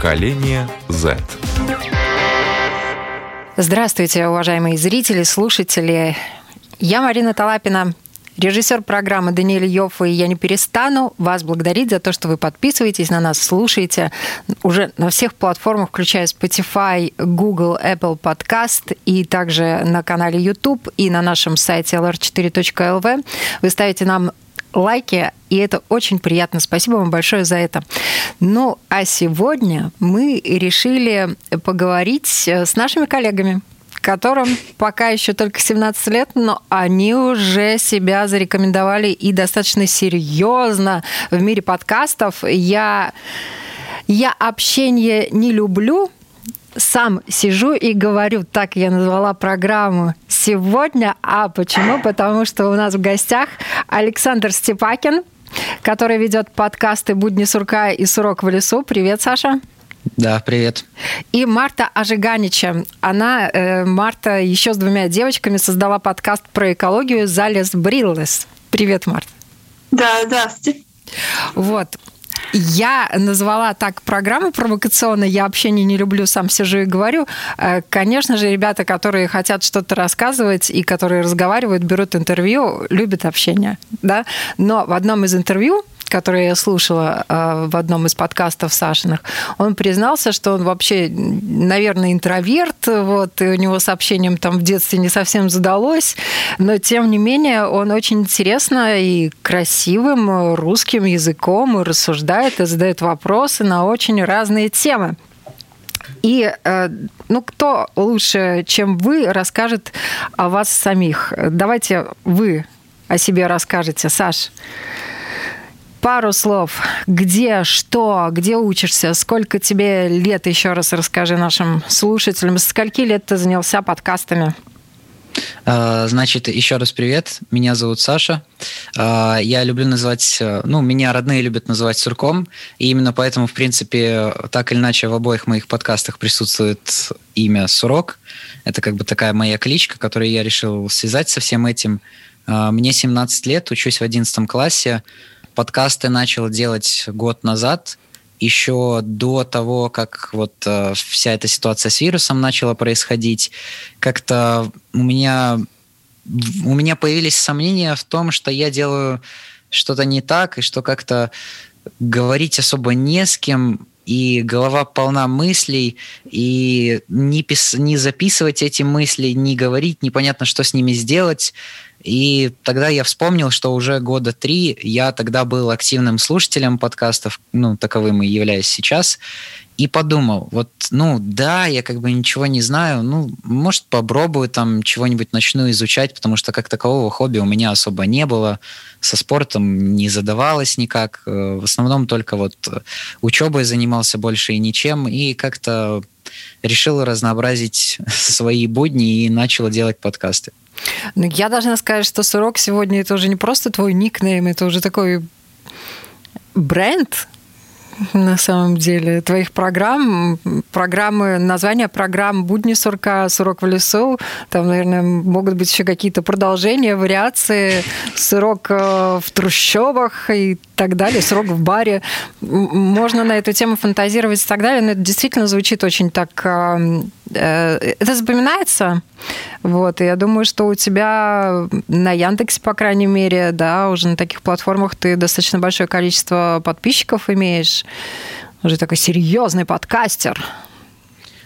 Поколение Z. Здравствуйте, уважаемые зрители, слушатели. Я Марина Талапина, режиссер программы Даниэль Йофф, и я не перестану вас благодарить за то, что вы подписываетесь на нас, слушаете уже на всех платформах, включая Spotify, Google, Apple Podcast и также на канале YouTube и на нашем сайте lr4.lv. Вы ставите нам лайки, и это очень приятно. Спасибо вам большое за это. Ну, а сегодня мы решили поговорить с нашими коллегами, которым пока еще только 17 лет, но они уже себя зарекомендовали и достаточно серьезно в мире подкастов. Я, я общение не люблю, сам сижу и говорю, так я назвала программу сегодня. А почему? Потому что у нас в гостях Александр Степакин, который ведет подкасты «Будни сурка» и «Сурок в лесу». Привет, Саша. Да, привет. И Марта Ажиганича. Она, э, Марта, еще с двумя девочками создала подкаст про экологию «Залез Бриллес». Привет, Марта. Да, здравствуйте. Вот. Я назвала так программу провокационно. Я общение не люблю, сам сижу и говорю. Э, конечно же, ребята, которые хотят что-то рассказывать и которые разговаривают, берут интервью, любят общение. Да? Но в одном из интервью который я слушала э, в одном из подкастов Сашиных, он признался, что он вообще, наверное, интроверт, вот, и у него с общением там в детстве не совсем задалось, но тем не менее он очень интересно и красивым русским языком рассуждает и задает вопросы на очень разные темы. И э, ну, кто лучше, чем вы, расскажет о вас самих? Давайте вы о себе расскажете, Саш. Пару слов. Где, что, где учишься, сколько тебе лет, еще раз расскажи нашим слушателям. Скольки лет ты занялся подкастами? А, значит, еще раз привет. Меня зовут Саша. А, я люблю называть, ну, меня родные любят называть Сурком, и именно поэтому, в принципе, так или иначе в обоих моих подкастах присутствует имя Сурок. Это как бы такая моя кличка, которую я решил связать со всем этим. А, мне 17 лет, учусь в 11 классе. Подкасты начал делать год назад, еще до того, как вот э, вся эта ситуация с вирусом начала происходить, как-то у меня у меня появились сомнения в том, что я делаю что-то не так и что как-то говорить особо не с кем и голова полна мыслей, и не, пис- не записывать эти мысли, не говорить, непонятно, что с ними сделать. И тогда я вспомнил, что уже года три я тогда был активным слушателем подкастов, ну, таковым и являюсь сейчас, и подумал, вот, ну, да, я как бы ничего не знаю, ну, может, попробую там чего-нибудь начну изучать, потому что как такового хобби у меня особо не было, со спортом не задавалось никак, э, в основном только вот учебой занимался больше и ничем, и как-то решил разнообразить свои будни и начал делать подкасты. Ну, я должна сказать, что Сурок сегодня это уже не просто твой никнейм, это уже такой бренд, на самом деле, твоих программ, программы, названия программ «Будни сурка», «Сурок в лесу», там, наверное, могут быть еще какие-то продолжения, вариации, «Сурок э, в трущобах» и так далее, «Сурок в баре». Можно на эту тему фантазировать и так далее, но это действительно звучит очень так... Э, э, это запоминается, вот, и я думаю, что у тебя на Яндексе, по крайней мере, да, уже на таких платформах ты достаточно большое количество подписчиков имеешь. Уже такой серьезный подкастер.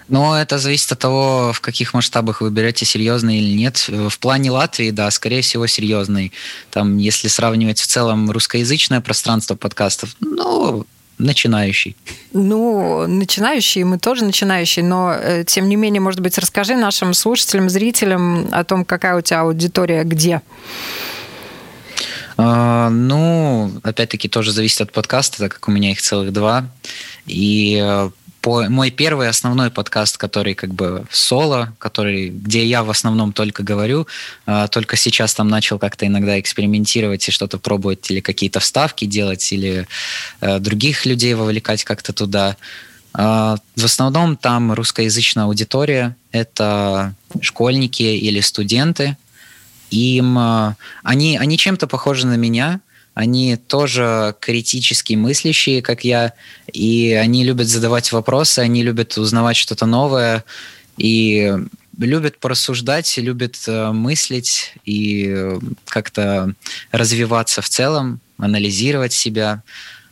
Но это зависит от того, в каких масштабах вы берете, серьезный или нет. В плане Латвии, да, скорее всего, серьезный. Там, если сравнивать в целом русскоязычное пространство подкастов, ну, начинающий. Ну, начинающий, мы тоже начинающие, но э, тем не менее, может быть, расскажи нашим слушателям, зрителям о том, какая у тебя аудитория где. Uh, ну, опять-таки, тоже зависит от подкаста, так как у меня их целых два. И э, по, мой первый основной подкаст, который как бы соло, который, где я в основном только говорю, э, только сейчас там начал как-то иногда экспериментировать и что-то пробовать, или какие-то вставки делать, или э, других людей вовлекать как-то туда. Э, в основном там русскоязычная аудитория, это школьники или студенты. Им, э, они, они чем-то похожи на меня, они тоже критически мыслящие, как я, и они любят задавать вопросы, они любят узнавать что-то новое, и любят порассуждать, любят э, мыслить и э, как-то развиваться в целом, анализировать себя.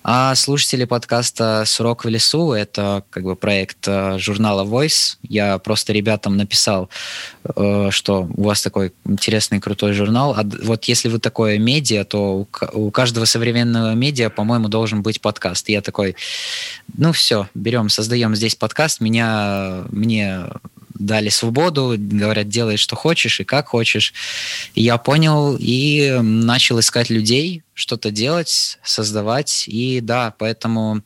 А слушатели подкаста «Сурок в лесу» — это как бы проект э, журнала Voice. Я просто ребятам написал, э, что у вас такой интересный, крутой журнал. А вот если вы такое медиа, то у каждого современного медиа, по-моему, должен быть подкаст. И я такой, ну все, берем, создаем здесь подкаст. Меня, мне дали свободу, говорят, делай, что хочешь и как хочешь. Я понял и начал искать людей, что-то делать, создавать. И да, поэтому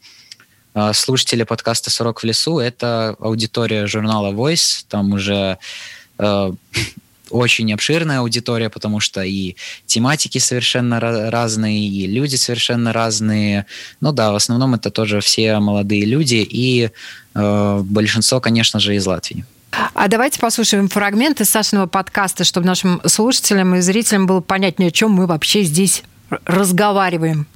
э, слушатели подкаста «Сорок в лесу» — это аудитория журнала Voice. Там уже э, очень обширная аудитория, потому что и тематики совершенно разные, и люди совершенно разные. Ну да, в основном это тоже все молодые люди, и э, большинство, конечно же, из Латвии. А давайте послушаем фрагменты Сашиного подкаста, чтобы нашим слушателям и зрителям было понятнее, о чем мы вообще здесь разговариваем.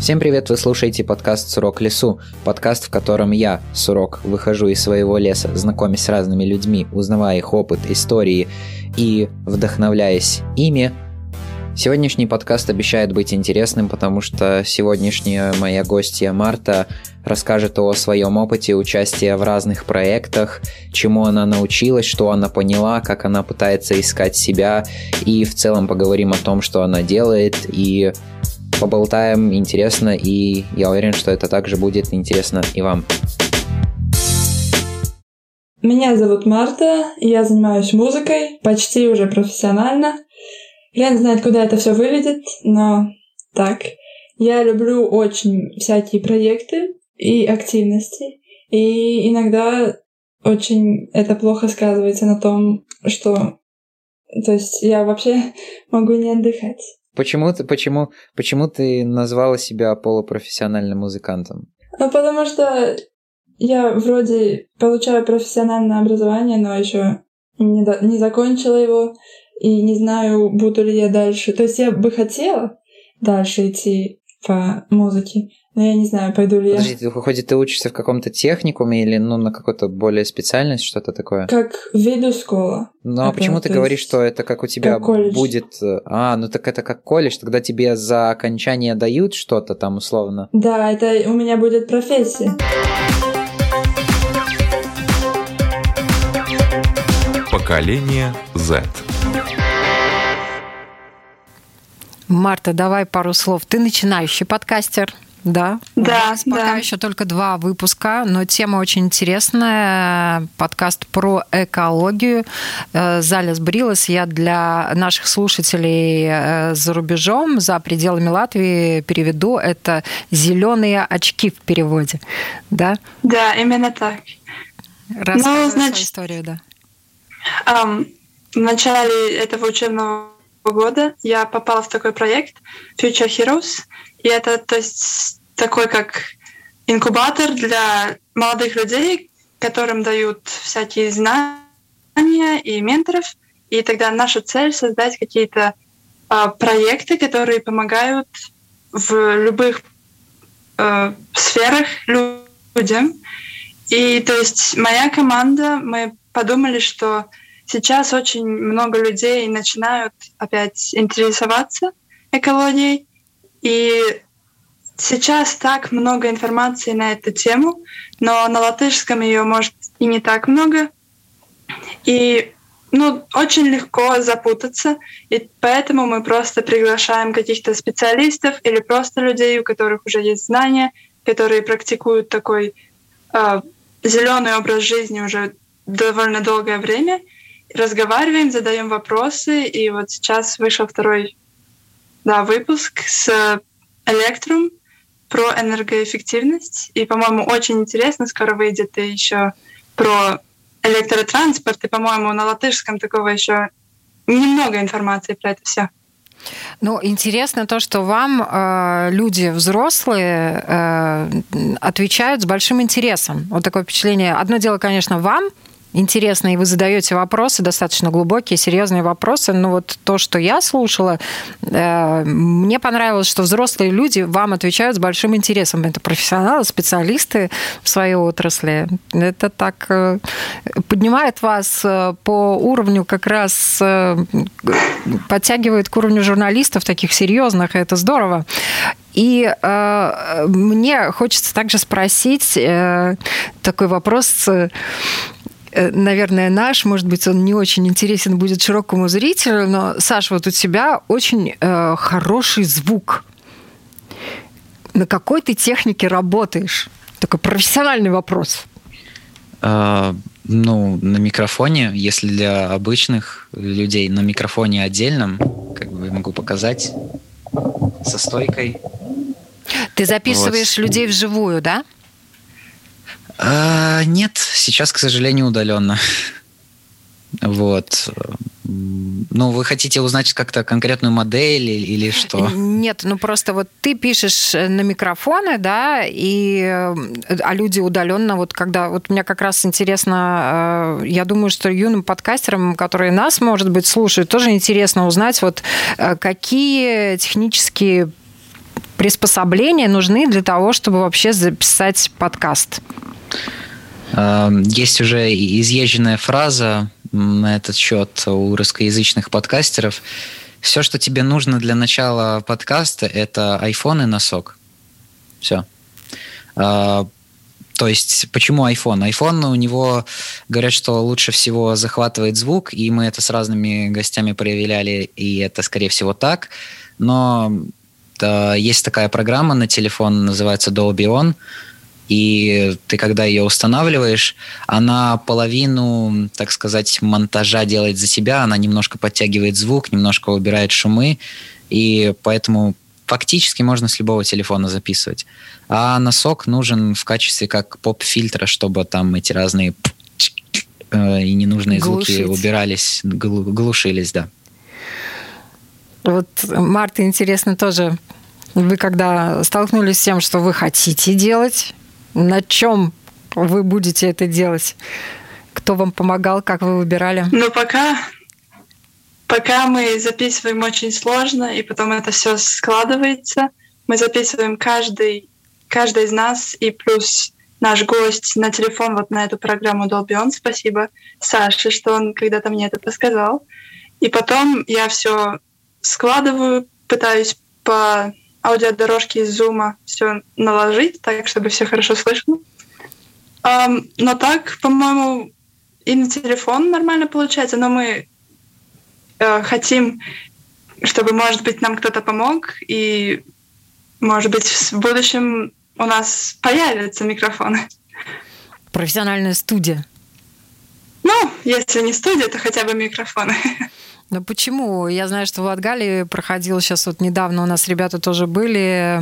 Всем привет, вы слушаете подкаст «Сурок лесу», подкаст, в котором я, Сурок, выхожу из своего леса, знакомясь с разными людьми, узнавая их опыт, истории и вдохновляясь ими, Сегодняшний подкаст обещает быть интересным, потому что сегодняшняя моя гостья Марта расскажет о своем опыте участия в разных проектах, чему она научилась, что она поняла, как она пытается искать себя, и в целом поговорим о том, что она делает, и поболтаем интересно, и я уверен, что это также будет интересно и вам. Меня зовут Марта, я занимаюсь музыкой почти уже профессионально. Я не знаю, куда это все выведет, но так. Я люблю очень всякие проекты и активности. И иногда очень это плохо сказывается на том, что... То есть я вообще могу не отдыхать. Почему ты, почему, почему ты назвала себя полупрофессиональным музыкантом? Ну, потому что я вроде получаю профессиональное образование, но еще не, до, не закончила его и не знаю, буду ли я дальше. То есть я бы хотела дальше идти по музыке, но я не знаю, пойду ли Подожди, я. Подожди, ты, ты учишься в каком-то техникуме или ну, на какой-то более специальность, что-то такое? Как виду школа. Ну а почему ты говоришь, что это как у тебя как будет... А, ну так это как колледж, тогда тебе за окончание дают что-то там условно? Да, это у меня будет профессия. Поколение Z. Марта, давай пару слов. Ты начинающий подкастер, да? Да, У пока да. еще только два выпуска, но тема очень интересная. Подкаст про экологию. Э, Залес Брилос. Я для наших слушателей э, за рубежом, за пределами Латвии переведу. Это зеленые очки в переводе, да? Да, именно так. Рассказывай ну, значит, историю, да. Um, в начале этого учебного года я попала в такой проект Future Heroes, и это то есть такой как инкубатор для молодых людей, которым дают всякие знания и менторов. И тогда наша цель создать какие-то э, проекты, которые помогают в любых э, сферах людям. И то есть моя команда, мы подумали, что сейчас очень много людей начинают опять интересоваться экологией, и сейчас так много информации на эту тему, но на латышском ее может и не так много, и ну, очень легко запутаться, и поэтому мы просто приглашаем каких-то специалистов или просто людей, у которых уже есть знания, которые практикуют такой э, зеленый образ жизни уже довольно долгое время — разговариваем, задаем вопросы, и вот сейчас вышел второй да, выпуск с Электрум про энергоэффективность, и, по-моему, очень интересно, скоро выйдет и еще про электротранспорт, и, по-моему, на латышском такого еще немного информации про это все. Ну, интересно то, что вам э, люди взрослые э, отвечают с большим интересом. Вот такое впечатление. Одно дело, конечно, вам интересно, и вы задаете вопросы, достаточно глубокие, серьезные вопросы. Но вот то, что я слушала, э, мне понравилось, что взрослые люди вам отвечают с большим интересом. Это профессионалы, специалисты в своей отрасли. Это так э, поднимает вас э, по уровню как раз, подтягивает к уровню журналистов таких серьезных, и это здорово. И э, мне хочется также спросить э, такой вопрос наверное, наш, может быть, он не очень интересен будет широкому зрителю, но, Саш, вот у тебя очень э, хороший звук. На какой ты технике работаешь? Такой профессиональный вопрос. А, ну, на микрофоне, если для обычных людей, на микрофоне отдельном, как бы могу показать, со стойкой. Ты записываешь вот. людей вживую, да? А, нет, сейчас, к сожалению, удаленно. Вот. Ну, вы хотите узнать как-то конкретную модель или что? Нет, ну просто вот ты пишешь на микрофоны, да, и а люди удаленно, вот когда, вот мне как раз интересно, э, я думаю, что юным подкастерам, которые нас, может быть, слушают, тоже интересно узнать, вот э, какие технические приспособления нужны для того, чтобы вообще записать подкаст? Эм, есть уже изъезженная фраза на этот счет у русскоязычных подкастеров. Все, что тебе нужно для начала подкаста, это iPhone и носок. Все. Э, то есть, почему iPhone? iPhone у него говорят, что лучше всего захватывает звук, и мы это с разными гостями проявляли, и это, скорее всего, так. Но да, есть такая программа на телефон, называется Dolby On, и ты, когда ее устанавливаешь, она половину, так сказать, монтажа делает за тебя, она немножко подтягивает звук, немножко убирает шумы, и поэтому фактически можно с любого телефона записывать. А носок нужен в качестве как поп-фильтра, чтобы там эти разные э, и ненужные Глушить. звуки убирались, глушились, да. Вот, Марта, интересно тоже, вы когда столкнулись с тем, что вы хотите делать, на чем вы будете это делать? Кто вам помогал, как вы выбирали? Ну, пока, пока мы записываем очень сложно, и потом это все складывается. Мы записываем каждый, каждый из нас, и плюс наш гость на телефон вот на эту программу On. Спасибо Саше, что он когда-то мне это подсказал. И потом я все складываю, пытаюсь по аудиодорожке из зума все наложить, так, чтобы все хорошо слышно. Um, но так, по-моему, и на телефон нормально получается, но мы э, хотим, чтобы, может быть, нам кто-то помог, и, может быть, в будущем у нас появятся микрофоны. Профессиональная студия. Ну, если не студия, то хотя бы микрофоны. Ну почему? Я знаю, что в Латгалии проходил сейчас вот недавно у нас ребята тоже были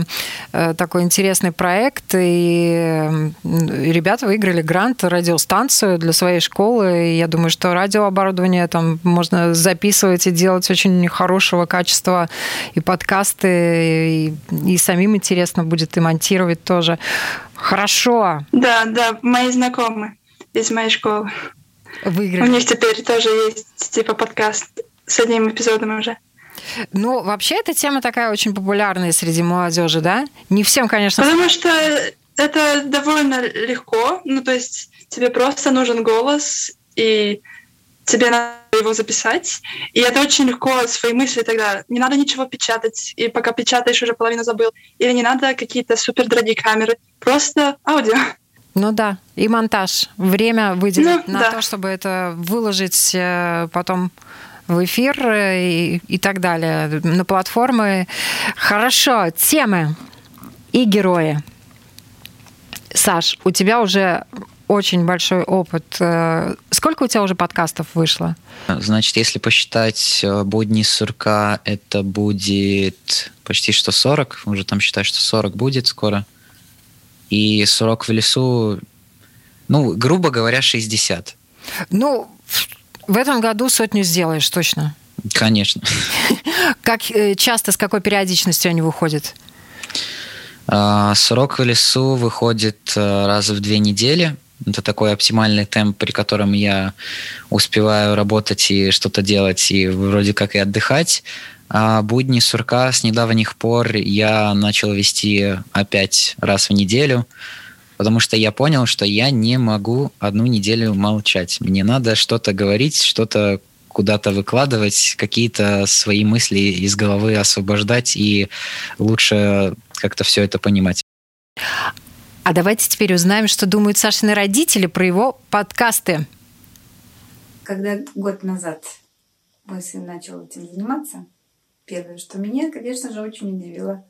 э, такой интересный проект, и ребята выиграли грант радиостанцию для своей школы. И я думаю, что радиооборудование там можно записывать и делать очень хорошего качества и подкасты, и, и самим интересно будет и монтировать тоже. Хорошо. Да, да, мои знакомые из моей школы. Выиграли. У них теперь тоже есть типа подкаст с одним эпизодом уже. Ну, вообще эта тема такая очень популярная среди молодежи, да? Не всем, конечно. Потому что это довольно легко. Ну, то есть тебе просто нужен голос, и тебе надо его записать. И это очень легко, свои мысли тогда. Не надо ничего печатать, и пока печатаешь, уже половину забыл. Или не надо какие-то супер дорогие камеры. Просто аудио. Ну да, и монтаж. Время выделить ну, на да. то, чтобы это выложить э, потом в эфир и, и так далее, на платформы. Хорошо, темы и герои. Саш, у тебя уже очень большой опыт. Э, сколько у тебя уже подкастов вышло? Значит, если посчитать э, будни сурка, это будет почти что 40. Уже там считаю, что 40 будет скоро. И 40 в лесу, ну, грубо говоря, 60. Ну, в этом году сотню сделаешь точно. Конечно. Как э, часто, с какой периодичностью они выходят? А, срок в лесу выходит э, раз в две недели. Это такой оптимальный темп, при котором я успеваю работать и что-то делать, и вроде как и отдыхать. А будни сурка с недавних пор я начал вести опять раз в неделю, потому что я понял, что я не могу одну неделю молчать. Мне надо что-то говорить, что-то куда-то выкладывать, какие-то свои мысли из головы освобождать и лучше как-то все это понимать. А давайте теперь узнаем, что думают Сашины родители про его подкасты. Когда год назад мой сын начал этим заниматься, первое, что меня, конечно же, очень удивило,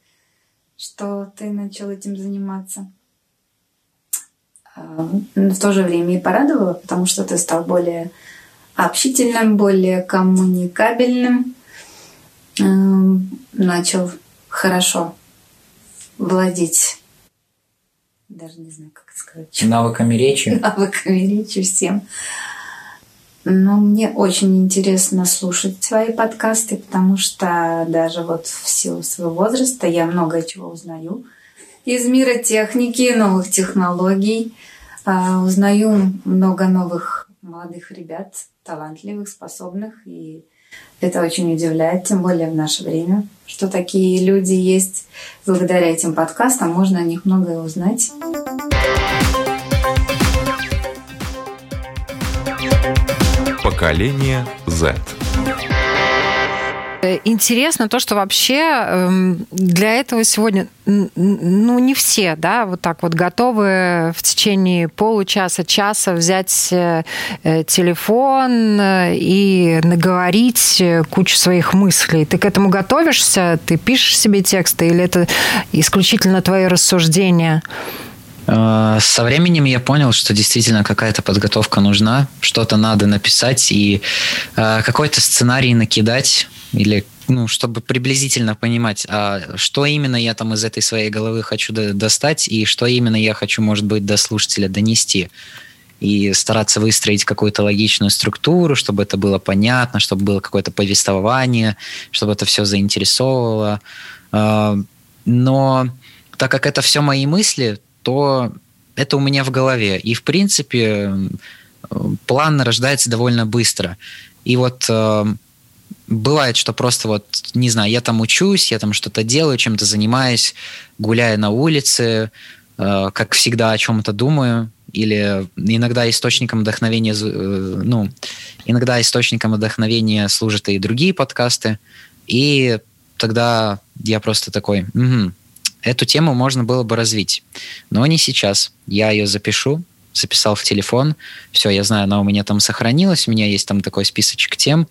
что ты начал этим заниматься. Но в то же время и порадовало, потому что ты стал более общительным, более коммуникабельным, эм, начал хорошо владеть, даже не знаю, как это сказать. Навыками речи. Навыками речи всем. Но мне очень интересно слушать твои подкасты, потому что даже вот в силу своего возраста я много чего узнаю из мира техники, новых технологий. А, узнаю много новых молодых ребят, талантливых, способных. И это очень удивляет, тем более в наше время, что такие люди есть. Благодаря этим подкастам можно о них многое узнать. Поколение Z. Э, интересно то, что вообще эм, для этого сегодня, ну, не все, да, вот так вот готовы в течение получаса, часа взять э, э, телефон и наговорить кучу своих мыслей. Ты к этому готовишься? Ты пишешь себе тексты или это исключительно твои рассуждения? Со временем я понял, что действительно какая-то подготовка нужна, что-то надо написать и какой-то сценарий накидать, или ну, чтобы приблизительно понимать, а что именно я там из этой своей головы хочу достать и что именно я хочу, может быть, до слушателя донести. И стараться выстроить какую-то логичную структуру, чтобы это было понятно, чтобы было какое-то повествование, чтобы это все заинтересовывало. А, но так как это все мои мысли, то это у меня в голове. И, в принципе, план рождается довольно быстро. И вот бывает, что просто вот, не знаю, я там учусь, я там что-то делаю, чем-то занимаюсь, гуляю на улице, э, как всегда о чем-то думаю, или иногда источником вдохновения, э, ну, иногда источником вдохновения служат и другие подкасты, и тогда я просто такой, угу, эту тему можно было бы развить, но не сейчас. Я ее запишу, записал в телефон, все, я знаю, она у меня там сохранилась, у меня есть там такой списочек тем,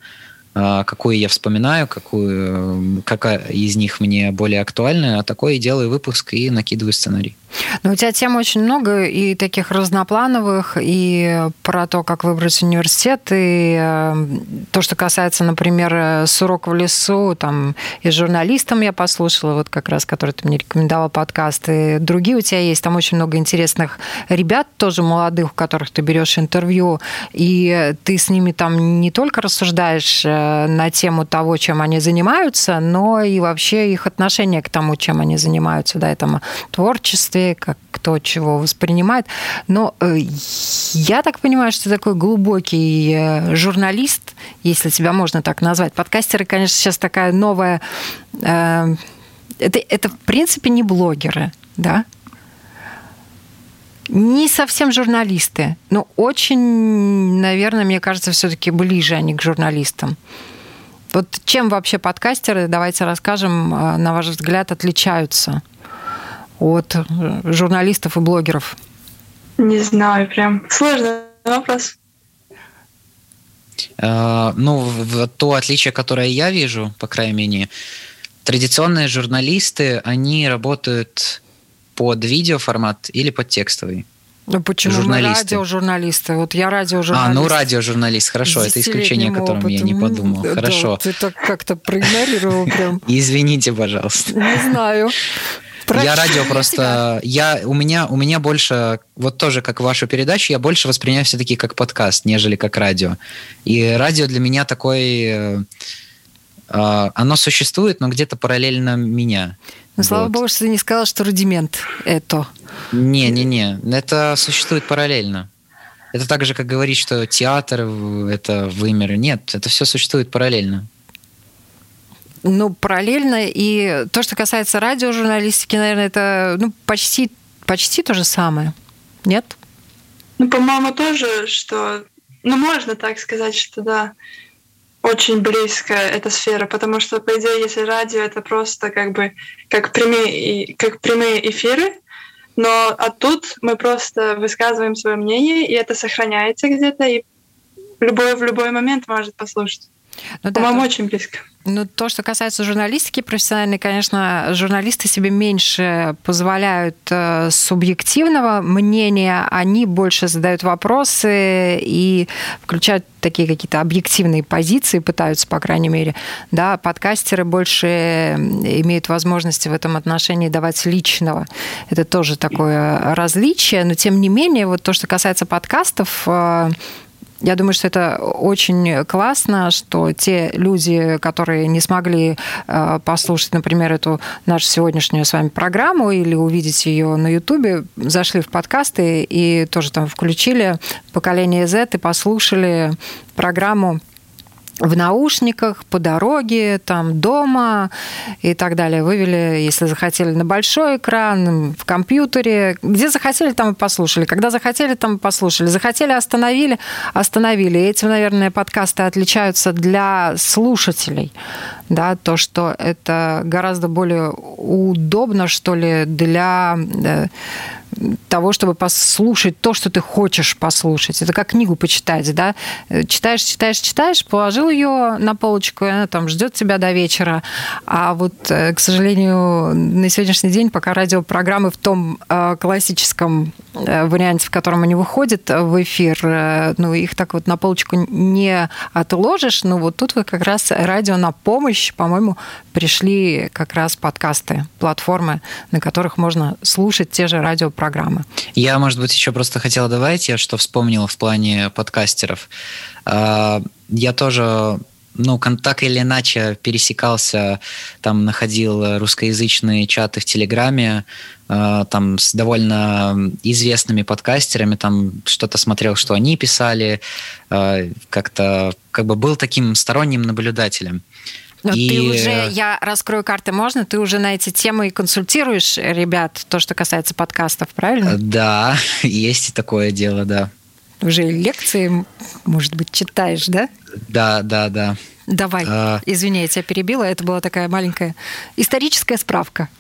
какую я вспоминаю, какую, какая из них мне более актуальна, а такое и делаю выпуск и накидываю сценарий. Ну, у тебя тем очень много и таких разноплановых, и про то, как выбрать университет, и э, то, что касается, например, с урока в лесу, там, и с журналистом я послушала, вот как раз, который ты мне рекомендовал подкаст, и другие у тебя есть, там очень много интересных ребят, тоже молодых, у которых ты берешь интервью, и ты с ними там не только рассуждаешь э, на тему того, чем они занимаются, но и вообще их отношение к тому, чем они занимаются, да, этому творчестве, как кто чего воспринимает. Но э, я так понимаю, что ты такой глубокий э, журналист, если тебя можно так назвать. Подкастеры, конечно, сейчас такая новая... Э, это, это в принципе не блогеры, да? Не совсем журналисты, но очень, наверное, мне кажется, все-таки ближе они к журналистам. Вот чем вообще подкастеры, давайте расскажем, на ваш взгляд, отличаются? От э, журналистов и блогеров? Не знаю, прям сложный вопрос. Uh, ну, то отличие, которое я вижу, по крайней мере, традиционные журналисты, они работают под видеоформат или под текстовый. Ну почему журналисты. мы радиожурналисты? Вот я радиожурналист. А, ну радиожурналист, хорошо, это исключение, о котором опытом. я не подумал. Да, хорошо. Ты так как-то проигнорировал прям. Извините, пожалуйста. Не знаю. Я радио просто... Я, у, меня, у меня больше... Вот тоже, как вашу передачу, я больше воспринимаю все-таки как подкаст, нежели как радио. И радио для меня такой... Э, оно существует, но где-то параллельно меня. Ну, вот. слава богу, что ты не сказал, что рудимент это. Не-не-не, это существует параллельно. Это так же, как говорить, что театр — это вымер. Нет, это все существует параллельно. Ну, параллельно. И то, что касается радиожурналистики, наверное, это ну, почти, почти то же самое. Нет? Ну, по-моему, тоже, что... Ну, можно так сказать, что да, очень близко эта сфера, потому что, по идее, если радио — это просто как бы как прямые, как прямые эфиры, но а тут мы просто высказываем свое мнение, и это сохраняется где-то, и любой в любой момент может послушать. Ну, да, По-моему, очень близко. Ну, то, что касается журналистики профессиональной, конечно, журналисты себе меньше позволяют э, субъективного мнения, они больше задают вопросы и включают такие какие-то объективные позиции, пытаются, по крайней мере. Да, подкастеры больше имеют возможности в этом отношении давать личного. Это тоже такое различие, но тем не менее, вот то, что касается подкастов, э, я думаю, что это очень классно, что те люди, которые не смогли э, послушать, например, эту нашу сегодняшнюю с вами программу или увидеть ее на Ютубе, зашли в подкасты и тоже там включили поколение Z и послушали программу в наушниках, по дороге, там, дома и так далее. Вывели, если захотели, на большой экран, в компьютере. Где захотели, там и послушали. Когда захотели, там и послушали. Захотели, остановили, остановили. И этим, наверное, подкасты отличаются для слушателей. Да, то, что это гораздо более удобно, что ли, для э, того, чтобы послушать то, что ты хочешь послушать. Это как книгу почитать, да? Читаешь, читаешь, читаешь, положил ее на полочку, и она там ждет тебя до вечера. А вот, э, к сожалению, на сегодняшний день, пока радиопрограммы в том э, классическом э, варианте, в котором они выходят в эфир, ну, их так вот на полочку не отложишь, ну, вот тут вы как раз радио на помощь, по-моему, пришли как раз подкасты, платформы, на которых можно слушать те же радиопрограммы программы. Я, может быть, еще просто хотела добавить, я что вспомнил в плане подкастеров. А, я тоже ну, так или иначе пересекался, там находил русскоязычные чаты в Телеграме, а, там с довольно известными подкастерами, там что-то смотрел, что они писали, а, как-то как бы был таким сторонним наблюдателем. Но и... ты уже, я раскрою карты, можно? Ты уже на эти темы и консультируешь ребят, то, что касается подкастов, правильно? Да, есть и такое дело, да. Уже лекции, может быть, читаешь, да? Да, да, да. Давай, а... извини, я тебя перебила, это была такая маленькая историческая справка.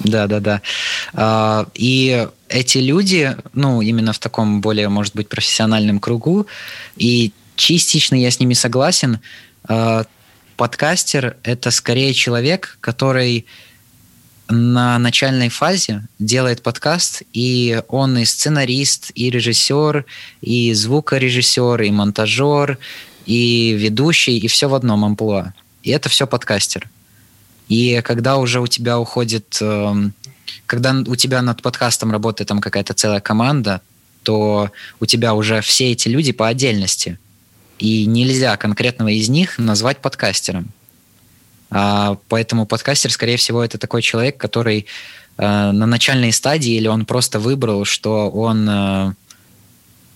Да, да, да. А, и эти люди, ну, именно в таком более, может быть, профессиональном кругу, и частично я с ними согласен, а, подкастер — это скорее человек, который на начальной фазе делает подкаст, и он и сценарист, и режиссер, и звукорежиссер, и монтажер, и ведущий, и все в одном амплуа. И это все подкастер. И когда уже у тебя уходит, эм, когда у тебя над подкастом работает там какая-то целая команда, то у тебя уже все эти люди по отдельности – и нельзя конкретного из них назвать подкастером. А, поэтому подкастер, скорее всего, это такой человек, который а, на начальной стадии или он просто выбрал, что он а,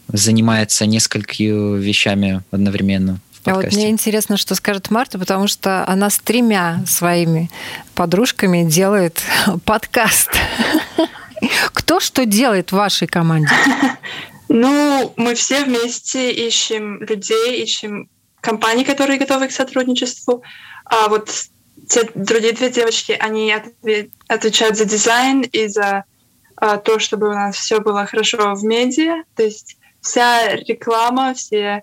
занимается несколькими вещами одновременно. А вот мне интересно, что скажет Марта, потому что она с тремя своими подружками делает подкаст. Кто что делает в вашей команде? Ну, мы все вместе ищем людей, ищем компании, которые готовы к сотрудничеству. А вот те другие две девочки, они отвечают за дизайн и за а, то, чтобы у нас все было хорошо в медиа. То есть вся реклама, все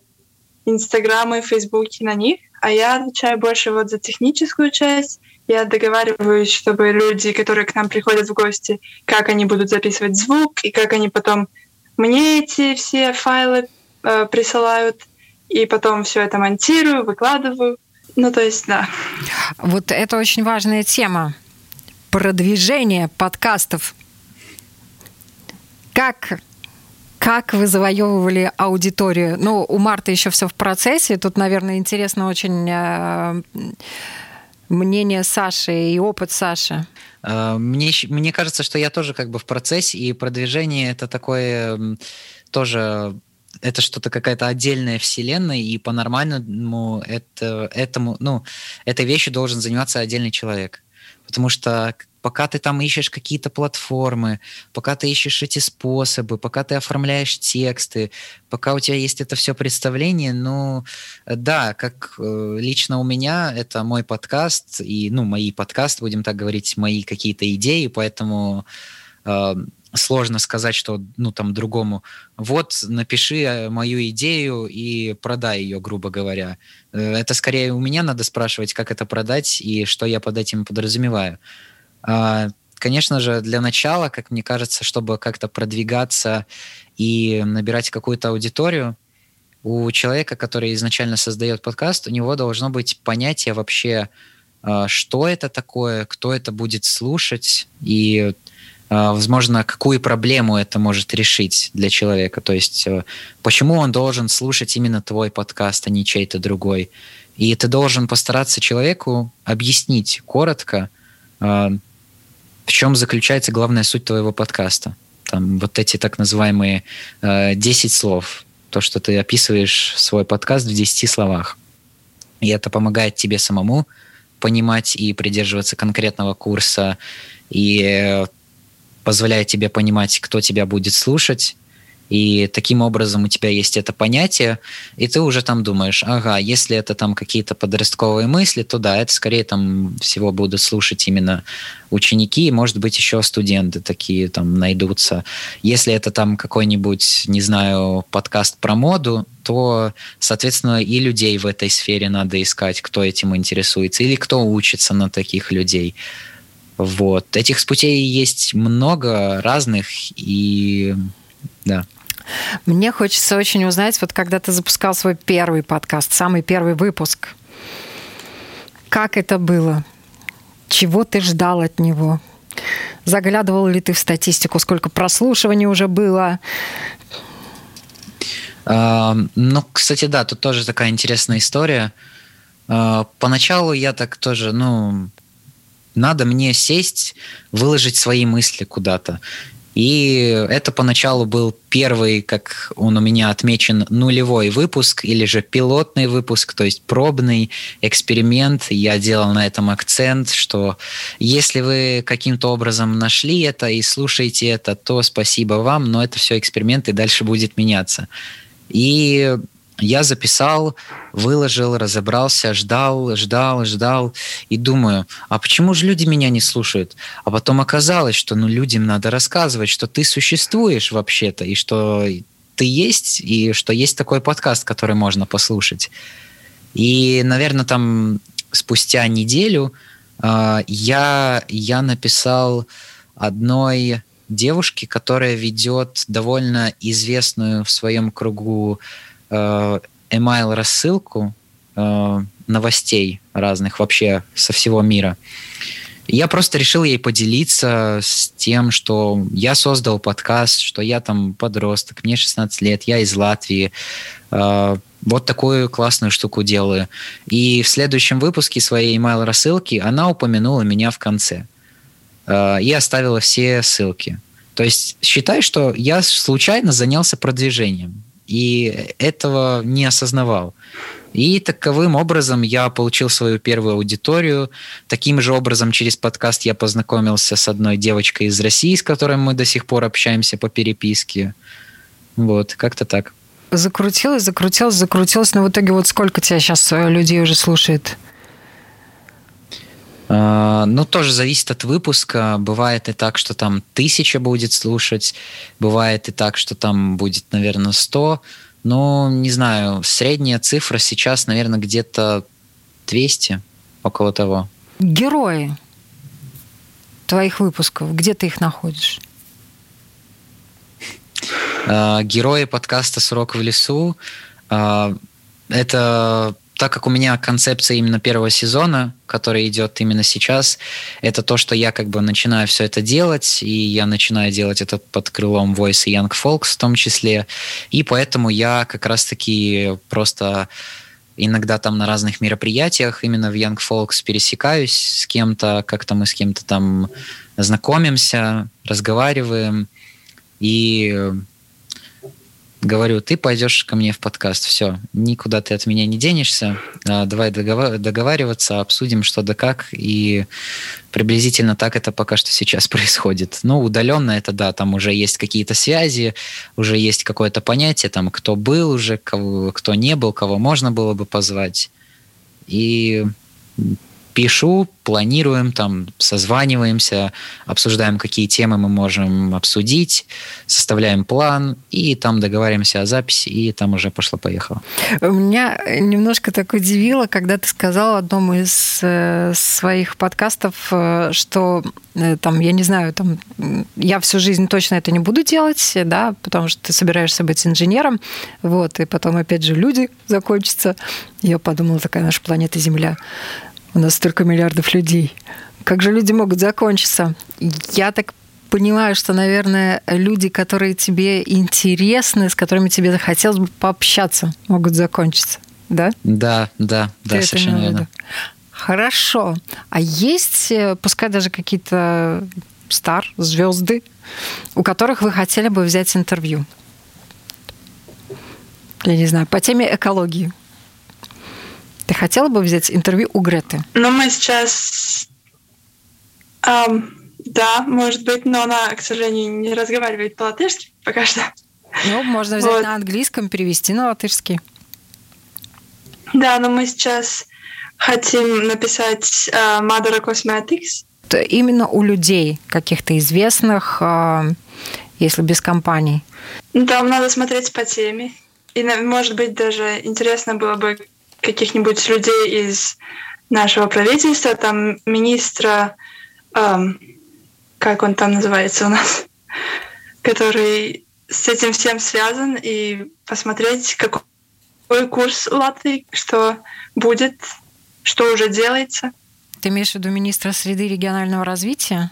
инстаграмы, фейсбуки на них. А я отвечаю больше вот за техническую часть. Я договариваюсь, чтобы люди, которые к нам приходят в гости, как они будут записывать звук и как они потом мне эти все файлы э, присылают, и потом все это монтирую, выкладываю. Ну, то есть, да. Вот это очень важная тема. Продвижение подкастов. Как как вы завоевывали аудиторию? Ну, у Марты еще все в процессе. Тут, наверное, интересно очень э, мнение Саши и опыт Саши. Э, мне, мне кажется, что я тоже как бы в процессе, и продвижение это такое тоже это что-то какая-то отдельная вселенная, и по-нормальному это, этому, ну, этой вещью должен заниматься отдельный человек. Потому что пока ты там ищешь какие-то платформы, пока ты ищешь эти способы, пока ты оформляешь тексты, пока у тебя есть это все представление, ну, да, как э, лично у меня, это мой подкаст, и, ну, мои подкасты, будем так говорить, мои какие-то идеи, поэтому э, сложно сказать, что, ну, там, другому, вот, напиши э, мою идею и продай ее, грубо говоря. Э, это скорее у меня надо спрашивать, как это продать и что я под этим подразумеваю. А, конечно же, для начала, как мне кажется, чтобы как-то продвигаться и набирать какую-то аудиторию, у человека, который изначально создает подкаст, у него должно быть понятие вообще, а, что это такое, кто это будет слушать и возможно, какую проблему это может решить для человека. То есть, э, почему он должен слушать именно твой подкаст, а не чей-то другой. И ты должен постараться человеку объяснить коротко, а, в чем заключается главная суть твоего подкаста. Там вот эти так называемые 10 э, слов. То, что ты описываешь свой подкаст в 10 словах. И это помогает тебе самому понимать и придерживаться конкретного курса. И позволяет тебе понимать, кто тебя будет слушать, и таким образом у тебя есть это понятие, и ты уже там думаешь, ага, если это там какие-то подростковые мысли, то да, это скорее там всего будут слушать именно ученики, может быть, еще студенты такие там найдутся. Если это там какой-нибудь, не знаю, подкаст про моду, то, соответственно, и людей в этой сфере надо искать, кто этим интересуется, или кто учится на таких людей. Вот. Этих путей есть много разных, и да. Мне хочется очень узнать, вот когда ты запускал свой первый подкаст, самый первый выпуск, как это было? Чего ты ждал от него? Заглядывал ли ты в статистику, сколько прослушиваний уже было? Uh, ну, кстати, да, тут тоже такая интересная история. Uh, поначалу я так тоже, ну, надо мне сесть, выложить свои мысли куда-то. И это поначалу был первый, как он у меня отмечен, нулевой выпуск или же пилотный выпуск, то есть пробный эксперимент. Я делал на этом акцент, что если вы каким-то образом нашли это и слушаете это, то спасибо вам, но это все эксперимент и дальше будет меняться. И я записал, выложил, разобрался, ждал, ждал, ждал и думаю, а почему же люди меня не слушают? А потом оказалось, что ну людям надо рассказывать, что ты существуешь вообще-то и что ты есть и что есть такой подкаст, который можно послушать. И, наверное, там спустя неделю э, я я написал одной девушке, которая ведет довольно известную в своем кругу email рассылку э, новостей разных вообще со всего мира. Я просто решил ей поделиться с тем, что я создал подкаст, что я там подросток, мне 16 лет, я из Латвии. Э, вот такую классную штуку делаю. И в следующем выпуске своей email рассылки она упомянула меня в конце. Э, и оставила все ссылки. То есть считай, что я случайно занялся продвижением и этого не осознавал. И таковым образом я получил свою первую аудиторию. Таким же образом через подкаст я познакомился с одной девочкой из России, с которой мы до сих пор общаемся по переписке. Вот, как-то так. Закрутилось, закрутилось, закрутилось, но в итоге вот сколько тебя сейчас э, людей уже слушает? А, ну, тоже зависит от выпуска. Бывает и так, что там тысяча будет слушать, бывает и так, что там будет, наверное, сто. Но, не знаю, средняя цифра сейчас, наверное, где-то 200, около того. Герои твоих выпусков, где ты их находишь? А, герои подкаста «Сурок в лесу» а, это так как у меня концепция именно первого сезона, который идет именно сейчас, это то, что я как бы начинаю все это делать, и я начинаю делать это под крылом Voice и Young Folks в том числе, и поэтому я как раз-таки просто иногда там на разных мероприятиях именно в Young Folks пересекаюсь с кем-то, как-то мы с кем-то там знакомимся, разговариваем, и говорю, ты пойдешь ко мне в подкаст, все, никуда ты от меня не денешься, а, давай договариваться, обсудим что да как, и приблизительно так это пока что сейчас происходит. Ну, удаленно это да, там уже есть какие-то связи, уже есть какое-то понятие, там, кто был уже, кого, кто не был, кого можно было бы позвать. И пишу, планируем, там, созваниваемся, обсуждаем, какие темы мы можем обсудить, составляем план, и там договариваемся о записи, и там уже пошло-поехало. Меня немножко так удивило, когда ты сказал в одном из э, своих подкастов, э, что э, там, я не знаю, там, я всю жизнь точно это не буду делать, да, потому что ты собираешься быть инженером, вот, и потом, опять же, люди закончатся. Я подумала, такая наша планета Земля. У нас столько миллиардов людей. Как же люди могут закончиться? Я так понимаю, что, наверное, люди, которые тебе интересны, с которыми тебе захотелось бы пообщаться, могут закончиться. Да? Да, да, да, Ты совершенно верно. Хорошо. А есть, э, пускай даже какие-то стар, звезды, у которых вы хотели бы взять интервью? Я не знаю, по теме экологии. Ты хотела бы взять интервью у Греты? Ну, мы сейчас... Um, да, может быть, но она, к сожалению, не разговаривает по-латышски пока что. Ну, можно взять вот. на английском, перевести на латышский. Да, но мы сейчас хотим написать uh, Madara Cosmetics. Именно у людей, каких-то известных, uh, если без компаний. Там надо смотреть по теме. И, может быть, даже интересно было бы каких-нибудь людей из нашего правительства, там министра, эм, как он там называется у нас, который с этим всем связан, и посмотреть, какой курс у Латвии, что будет, что уже делается. Ты имеешь в виду министра среды регионального развития?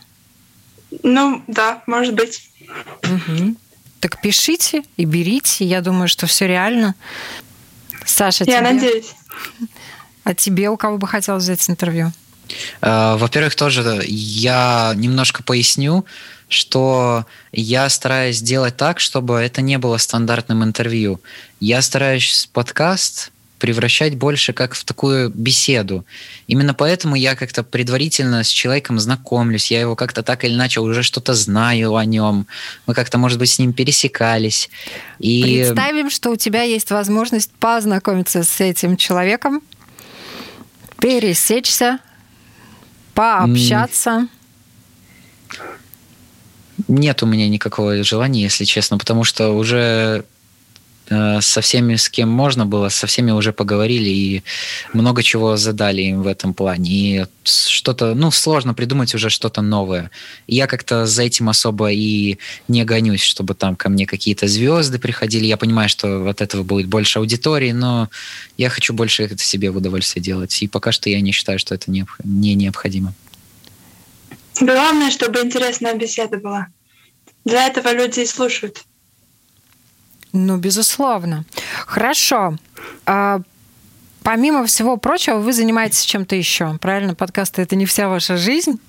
Ну, да, может быть. Угу. Так пишите и берите. Я думаю, что все реально. Саша, Я тебе... надеюсь. А тебе у кого бы хотелось взять интервью? Э, во-первых, тоже я немножко поясню, что я стараюсь делать так, чтобы это не было стандартным интервью. Я стараюсь подкаст превращать больше как в такую беседу. Именно поэтому я как-то предварительно с человеком знакомлюсь, я его как-то так или иначе уже что-то знаю о нем, мы как-то, может быть, с ним пересекались. И... Представим, что у тебя есть возможность познакомиться с этим человеком, пересечься, пообщаться. Нет у меня никакого желания, если честно, потому что уже со всеми, с кем можно было, со всеми уже поговорили и много чего задали им в этом плане. И что-то, ну, сложно придумать уже что-то новое. я как-то за этим особо и не гонюсь, чтобы там ко мне какие-то звезды приходили. Я понимаю, что от этого будет больше аудитории, но я хочу больше это себе в удовольствие делать. И пока что я не считаю, что это не, не необходимо. Главное, чтобы интересная беседа была. Для этого люди и слушают. Ну, безусловно. Хорошо. А, помимо всего прочего, вы занимаетесь чем-то еще, правильно? Подкасты — это не вся ваша жизнь.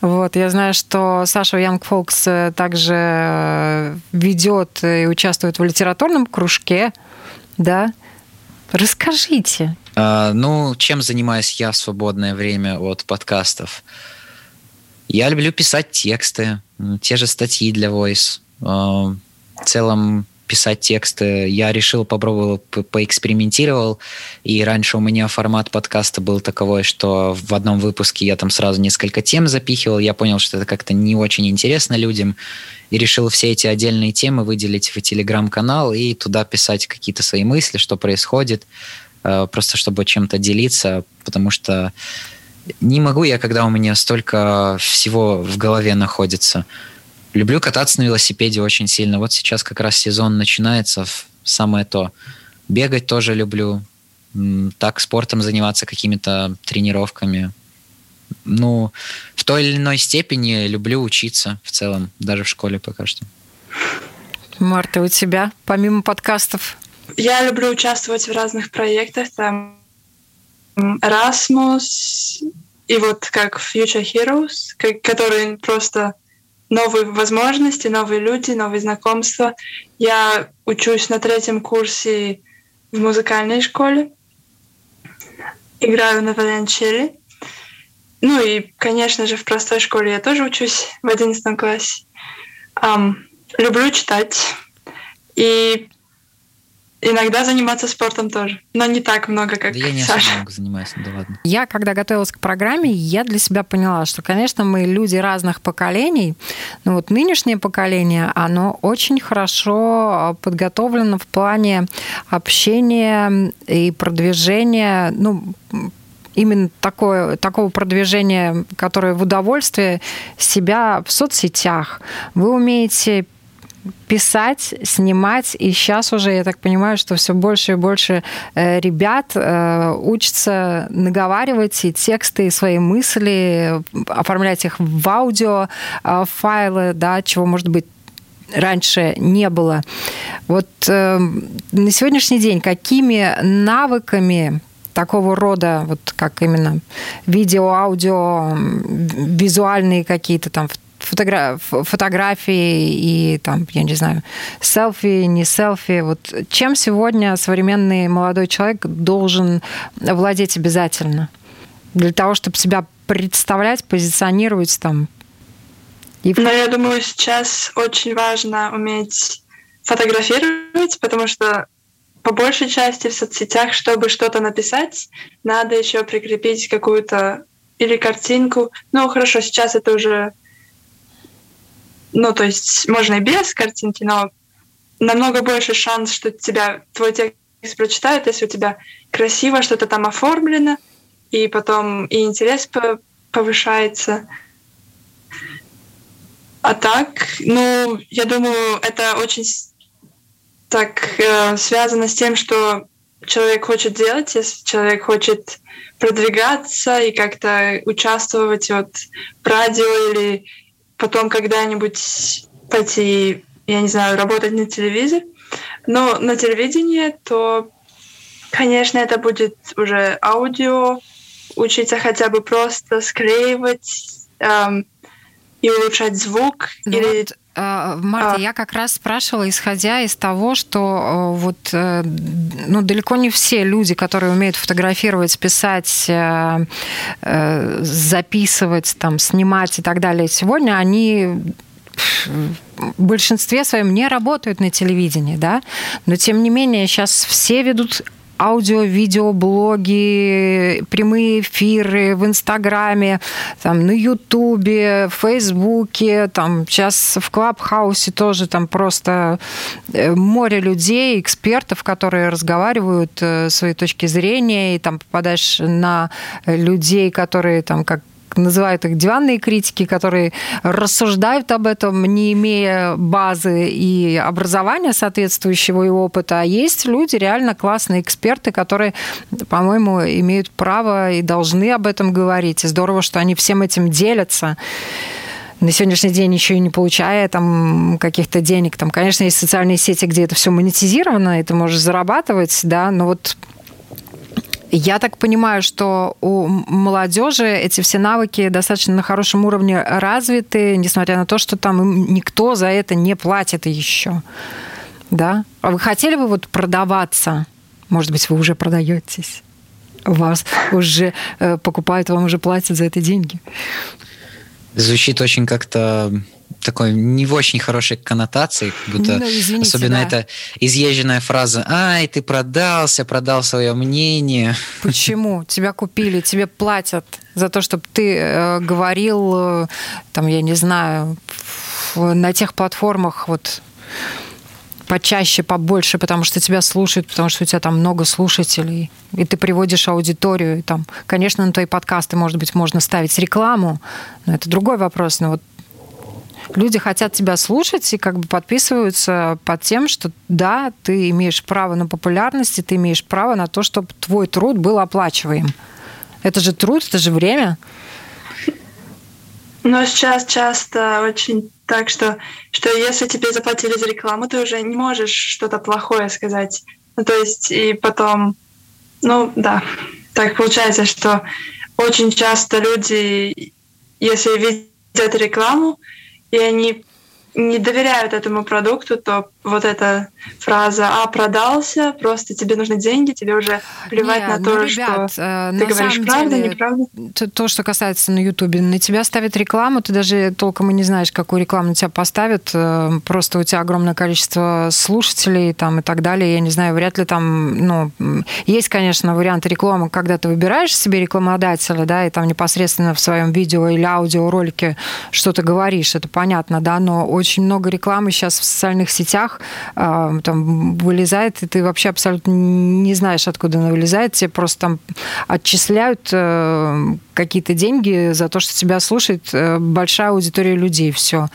Вот, я знаю, что Саша Young Folks э, также э, ведет и участвует в литературном кружке, да? Расскажите. А, ну, чем занимаюсь я в свободное время от подкастов? Я люблю писать тексты, те же статьи для Voice. А, в целом писать тексты. Я решил, попробовал, поэкспериментировал. И раньше у меня формат подкаста был таковой, что в одном выпуске я там сразу несколько тем запихивал. Я понял, что это как-то не очень интересно людям. И решил все эти отдельные темы выделить в телеграм-канал и туда писать какие-то свои мысли, что происходит. Э, просто чтобы чем-то делиться, потому что не могу я, когда у меня столько всего в голове находится. Люблю кататься на велосипеде очень сильно. Вот сейчас как раз сезон начинается, самое то. Бегать тоже люблю. Так спортом заниматься, какими-то тренировками. Ну, в той или иной степени люблю учиться в целом, даже в школе пока что. Марта, у тебя, помимо подкастов? Я люблю участвовать в разных проектах, там Erasmus и вот как Future Heroes, которые просто новые возможности, новые люди, новые знакомства. Я учусь на третьем курсе в музыкальной школе. Играю на виолончели. Ну и, конечно же, в простой школе я тоже учусь в одиннадцатом классе. Um, люблю читать. И Иногда заниматься спортом тоже, но не так много, как да я не Саша. особо много занимаюсь, ну да ладно. Я, когда готовилась к программе, я для себя поняла, что, конечно, мы люди разных поколений, но вот нынешнее поколение, оно очень хорошо подготовлено в плане общения и продвижения, ну, именно такое, такого продвижения, которое в удовольствие себя в соцсетях. Вы умеете писать, снимать. И сейчас уже, я так понимаю, что все больше и больше э, ребят э, учатся наговаривать и тексты, и свои мысли, оформлять их в аудио э, файлы, да, чего, может быть, раньше не было. Вот на сегодняшний день какими навыками такого рода, вот как именно видео, аудио, визуальные какие-то там фотогра фотографии и там, я не знаю, селфи, не селфи. Вот чем сегодня современный молодой человек должен владеть обязательно? Для того, чтобы себя представлять, позиционировать там. И... Но я думаю, сейчас очень важно уметь фотографировать, потому что по большей части в соцсетях, чтобы что-то написать, надо еще прикрепить какую-то или картинку. Ну, хорошо, сейчас это уже ну, то есть можно и без картинки, но намного больше шанс, что тебя твой текст прочитают, если у тебя красиво что-то там оформлено, и потом и интерес повышается. А так, ну, я думаю, это очень так э, связано с тем, что человек хочет делать, если человек хочет продвигаться и как-то участвовать вот в радио или потом когда-нибудь пойти, я не знаю, работать на телевизоре. Но на телевидении, то, конечно, это будет уже аудио, учиться хотя бы просто склеивать эм, и улучшать звук. Ну или... вот, э, Марта, а... я как раз спрашивала, исходя из того, что э, вот э, ну, далеко не все люди, которые умеют фотографировать, писать, записывать, там, снимать и так далее, сегодня они в большинстве своем не работают на телевидении, да, но тем не менее сейчас все ведут аудио, видео, блоги, прямые эфиры в Инстаграме, там, на Ютубе, в Фейсбуке, там, сейчас в Клабхаусе тоже там просто э, море людей, экспертов, которые разговаривают э, свои точки зрения, и там попадаешь на людей, которые там как называют их диванные критики, которые рассуждают об этом, не имея базы и образования соответствующего и опыта. А есть люди, реально классные эксперты, которые, по-моему, имеют право и должны об этом говорить. И здорово, что они всем этим делятся на сегодняшний день еще и не получая там каких-то денег. Там, конечно, есть социальные сети, где это все монетизировано, и ты можешь зарабатывать, да, но вот я так понимаю, что у молодежи эти все навыки достаточно на хорошем уровне развиты, несмотря на то, что там никто за это не платит еще. Да? А вы хотели бы вот продаваться? Может быть, вы уже продаетесь? Вас уже э, покупают, вам уже платят за это деньги? Звучит очень как-то такой не в очень хорошей коннотации, как будто ну, извините, особенно да. это изъезженная фраза «Ай, ты продался, продал свое мнение». Почему? Тебя купили, тебе платят за то, чтобы ты э, говорил, э, там, я не знаю, на тех платформах вот почаще, побольше, потому что тебя слушают, потому что у тебя там много слушателей, и ты приводишь аудиторию. И там, конечно, на твои подкасты, может быть, можно ставить рекламу, но это другой вопрос. Но вот люди хотят тебя слушать и как бы подписываются под тем, что да, ты имеешь право на популярность, и ты имеешь право на то, чтобы твой труд был оплачиваем. Это же труд, это же время. Но сейчас часто очень так, что, что если тебе заплатили за рекламу, ты уже не можешь что-то плохое сказать. Ну, то есть, и потом, ну, да, так получается, что очень часто люди, если видят рекламу, и они не доверяют этому продукту, то вот эта фраза «а, продался», просто тебе нужны деньги, тебе уже плевать Не, на ну, то, ребят, что э, ты говоришь правда, деле, неправда. То, то, что касается на Ютубе, на тебя ставят рекламу, ты даже толком и не знаешь, какую рекламу на тебя поставят. э, Просто у тебя огромное количество слушателей там, и так далее. Я не знаю, вряд ли там... Ну, есть, конечно, варианты рекламы, когда ты выбираешь себе рекламодателя, да, и там непосредственно в своем видео или аудиоролике что-то говоришь, это понятно, да, но очень много рекламы сейчас в социальных сетях э, там вылезает, и ты вообще абсолютно не знаешь, откуда она вылезает. Тебе просто там отчисляют э, какие-то деньги за то, что тебя слушает э, большая аудитория людей. Все.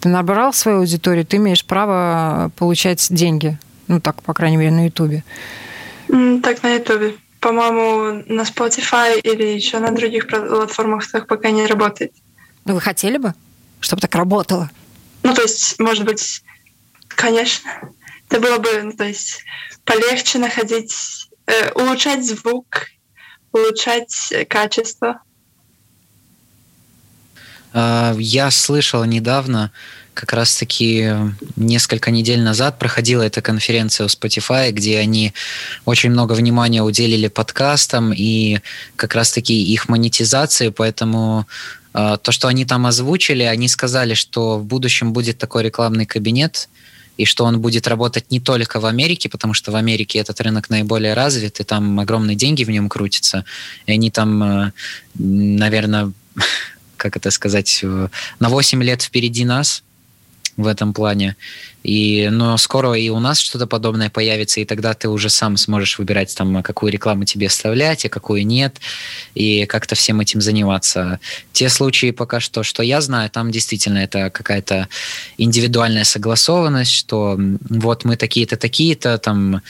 Ты набрал свою аудиторию, ты имеешь право получать деньги. Ну, так, по крайней мере, на Ютубе. Так, на Ютубе. По-моему, на Spotify или еще на других платформах так пока не работает. Ну, вы хотели бы, чтобы так работало? Ну, то есть, может быть, конечно, это было бы, ну, то есть, полегче находить, э, улучшать звук, улучшать э, качество. А, Я слышал недавно, как раз-таки несколько недель назад проходила эта конференция у Spotify, где они очень много внимания уделили подкастам и как раз-таки их монетизации, поэтому а, то, что они там озвучили, они сказали, что в будущем будет такой рекламный кабинет, и что он будет работать не только в Америке, потому что в Америке этот рынок наиболее развит, и там огромные деньги в нем крутятся, и они там, наверное, как это сказать, э, на 8 лет впереди нас в этом плане. И, но скоро и у нас что-то подобное появится, и тогда ты уже сам сможешь выбирать, там, какую рекламу тебе вставлять, а какую нет, и как-то всем этим заниматься. Те случаи пока что, что я знаю, там действительно это какая-то индивидуальная согласованность, что вот мы такие-то, такие-то, там,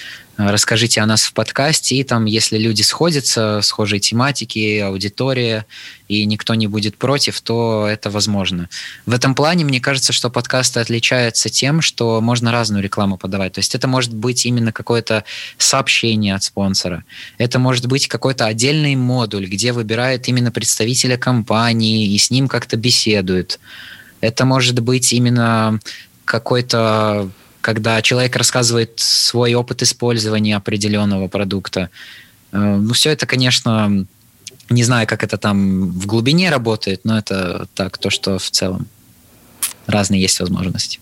расскажите о нас в подкасте, и там, если люди сходятся, схожие тематики, аудитория, и никто не будет против, то это возможно. В этом плане, мне кажется, что подкасты отличаются тем, что можно разную рекламу подавать. То есть это может быть именно какое-то сообщение от спонсора. Это может быть какой-то отдельный модуль, где выбирают именно представителя компании и с ним как-то беседуют. Это может быть именно какой-то когда человек рассказывает свой опыт использования определенного продукта. Ну, все это, конечно, не знаю, как это там в глубине работает, но это так, то, что в целом разные есть возможности.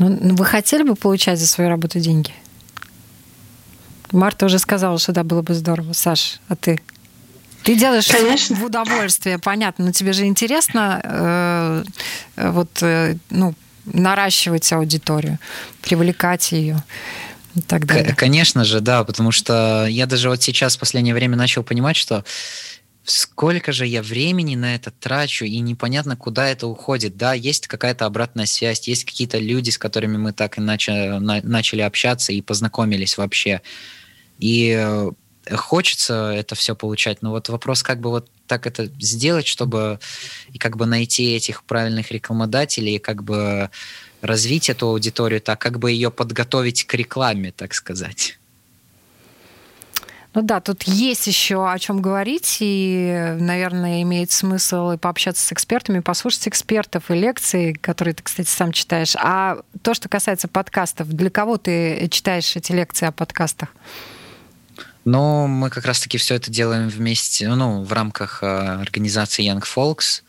Ну, вы хотели бы получать за свою работу деньги? Марта уже сказала, что да, было бы здорово. Саш, а ты? Ты делаешь Конечно. в удовольствие, понятно, но тебе же интересно э, вот, э, ну, наращивать аудиторию, привлекать ее и так далее. Конечно же, да, потому что я даже вот сейчас в последнее время начал понимать, что сколько же я времени на это трачу, и непонятно, куда это уходит. Да, есть какая-то обратная связь, есть какие-то люди, с которыми мы так иначе на, начали общаться и познакомились вообще. И хочется это все получать, но вот вопрос, как бы вот так это сделать, чтобы и как бы найти этих правильных рекламодателей, и как бы развить эту аудиторию так, как бы ее подготовить к рекламе, так сказать. Ну да, тут есть еще о чем говорить, и, наверное, имеет смысл и пообщаться с экспертами, послушать экспертов и лекции, которые ты, кстати, сам читаешь. А то, что касается подкастов, для кого ты читаешь эти лекции о подкастах? Ну, мы как раз-таки все это делаем вместе, ну, в рамках э, организации Young Folks.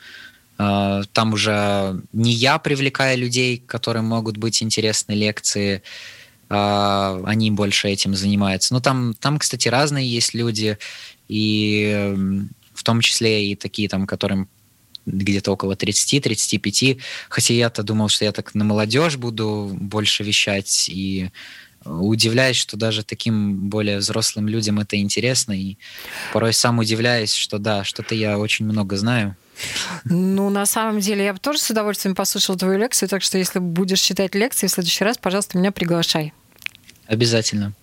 Э, там уже не я привлекаю людей, которым могут быть интересны лекции, э, они больше этим занимаются. Ну, там, там, кстати, разные есть люди, и в том числе и такие, там, которым где-то около 30-35, хотя я-то думал, что я так на молодежь буду больше вещать, и удивляюсь, что даже таким более взрослым людям это интересно, и порой сам удивляюсь, что да, что-то я очень много знаю. Ну, на самом деле, я бы тоже с удовольствием послушала твою лекцию, так что если будешь читать лекции в следующий раз, пожалуйста, меня приглашай. Обязательно.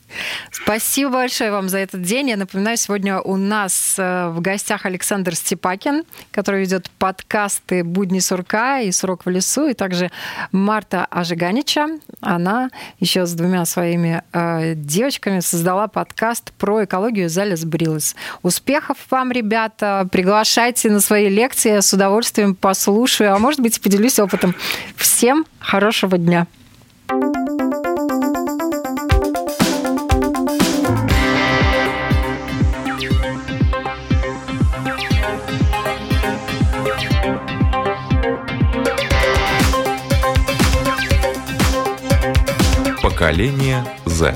Спасибо большое вам за этот день. Я напоминаю, сегодня у нас э, в гостях Александр Степакин, который ведет подкасты «Будни сурка» и «Сурок в лесу», и также Марта Ажиганича. Она еще с двумя своими э, девочками создала подкаст про экологию «Залез Брилес». Успехов вам, ребята! Приглашайте на свои лекции, я с удовольствием послушаю, а может быть, поделюсь опытом. Всем хорошего дня! Поколение Z.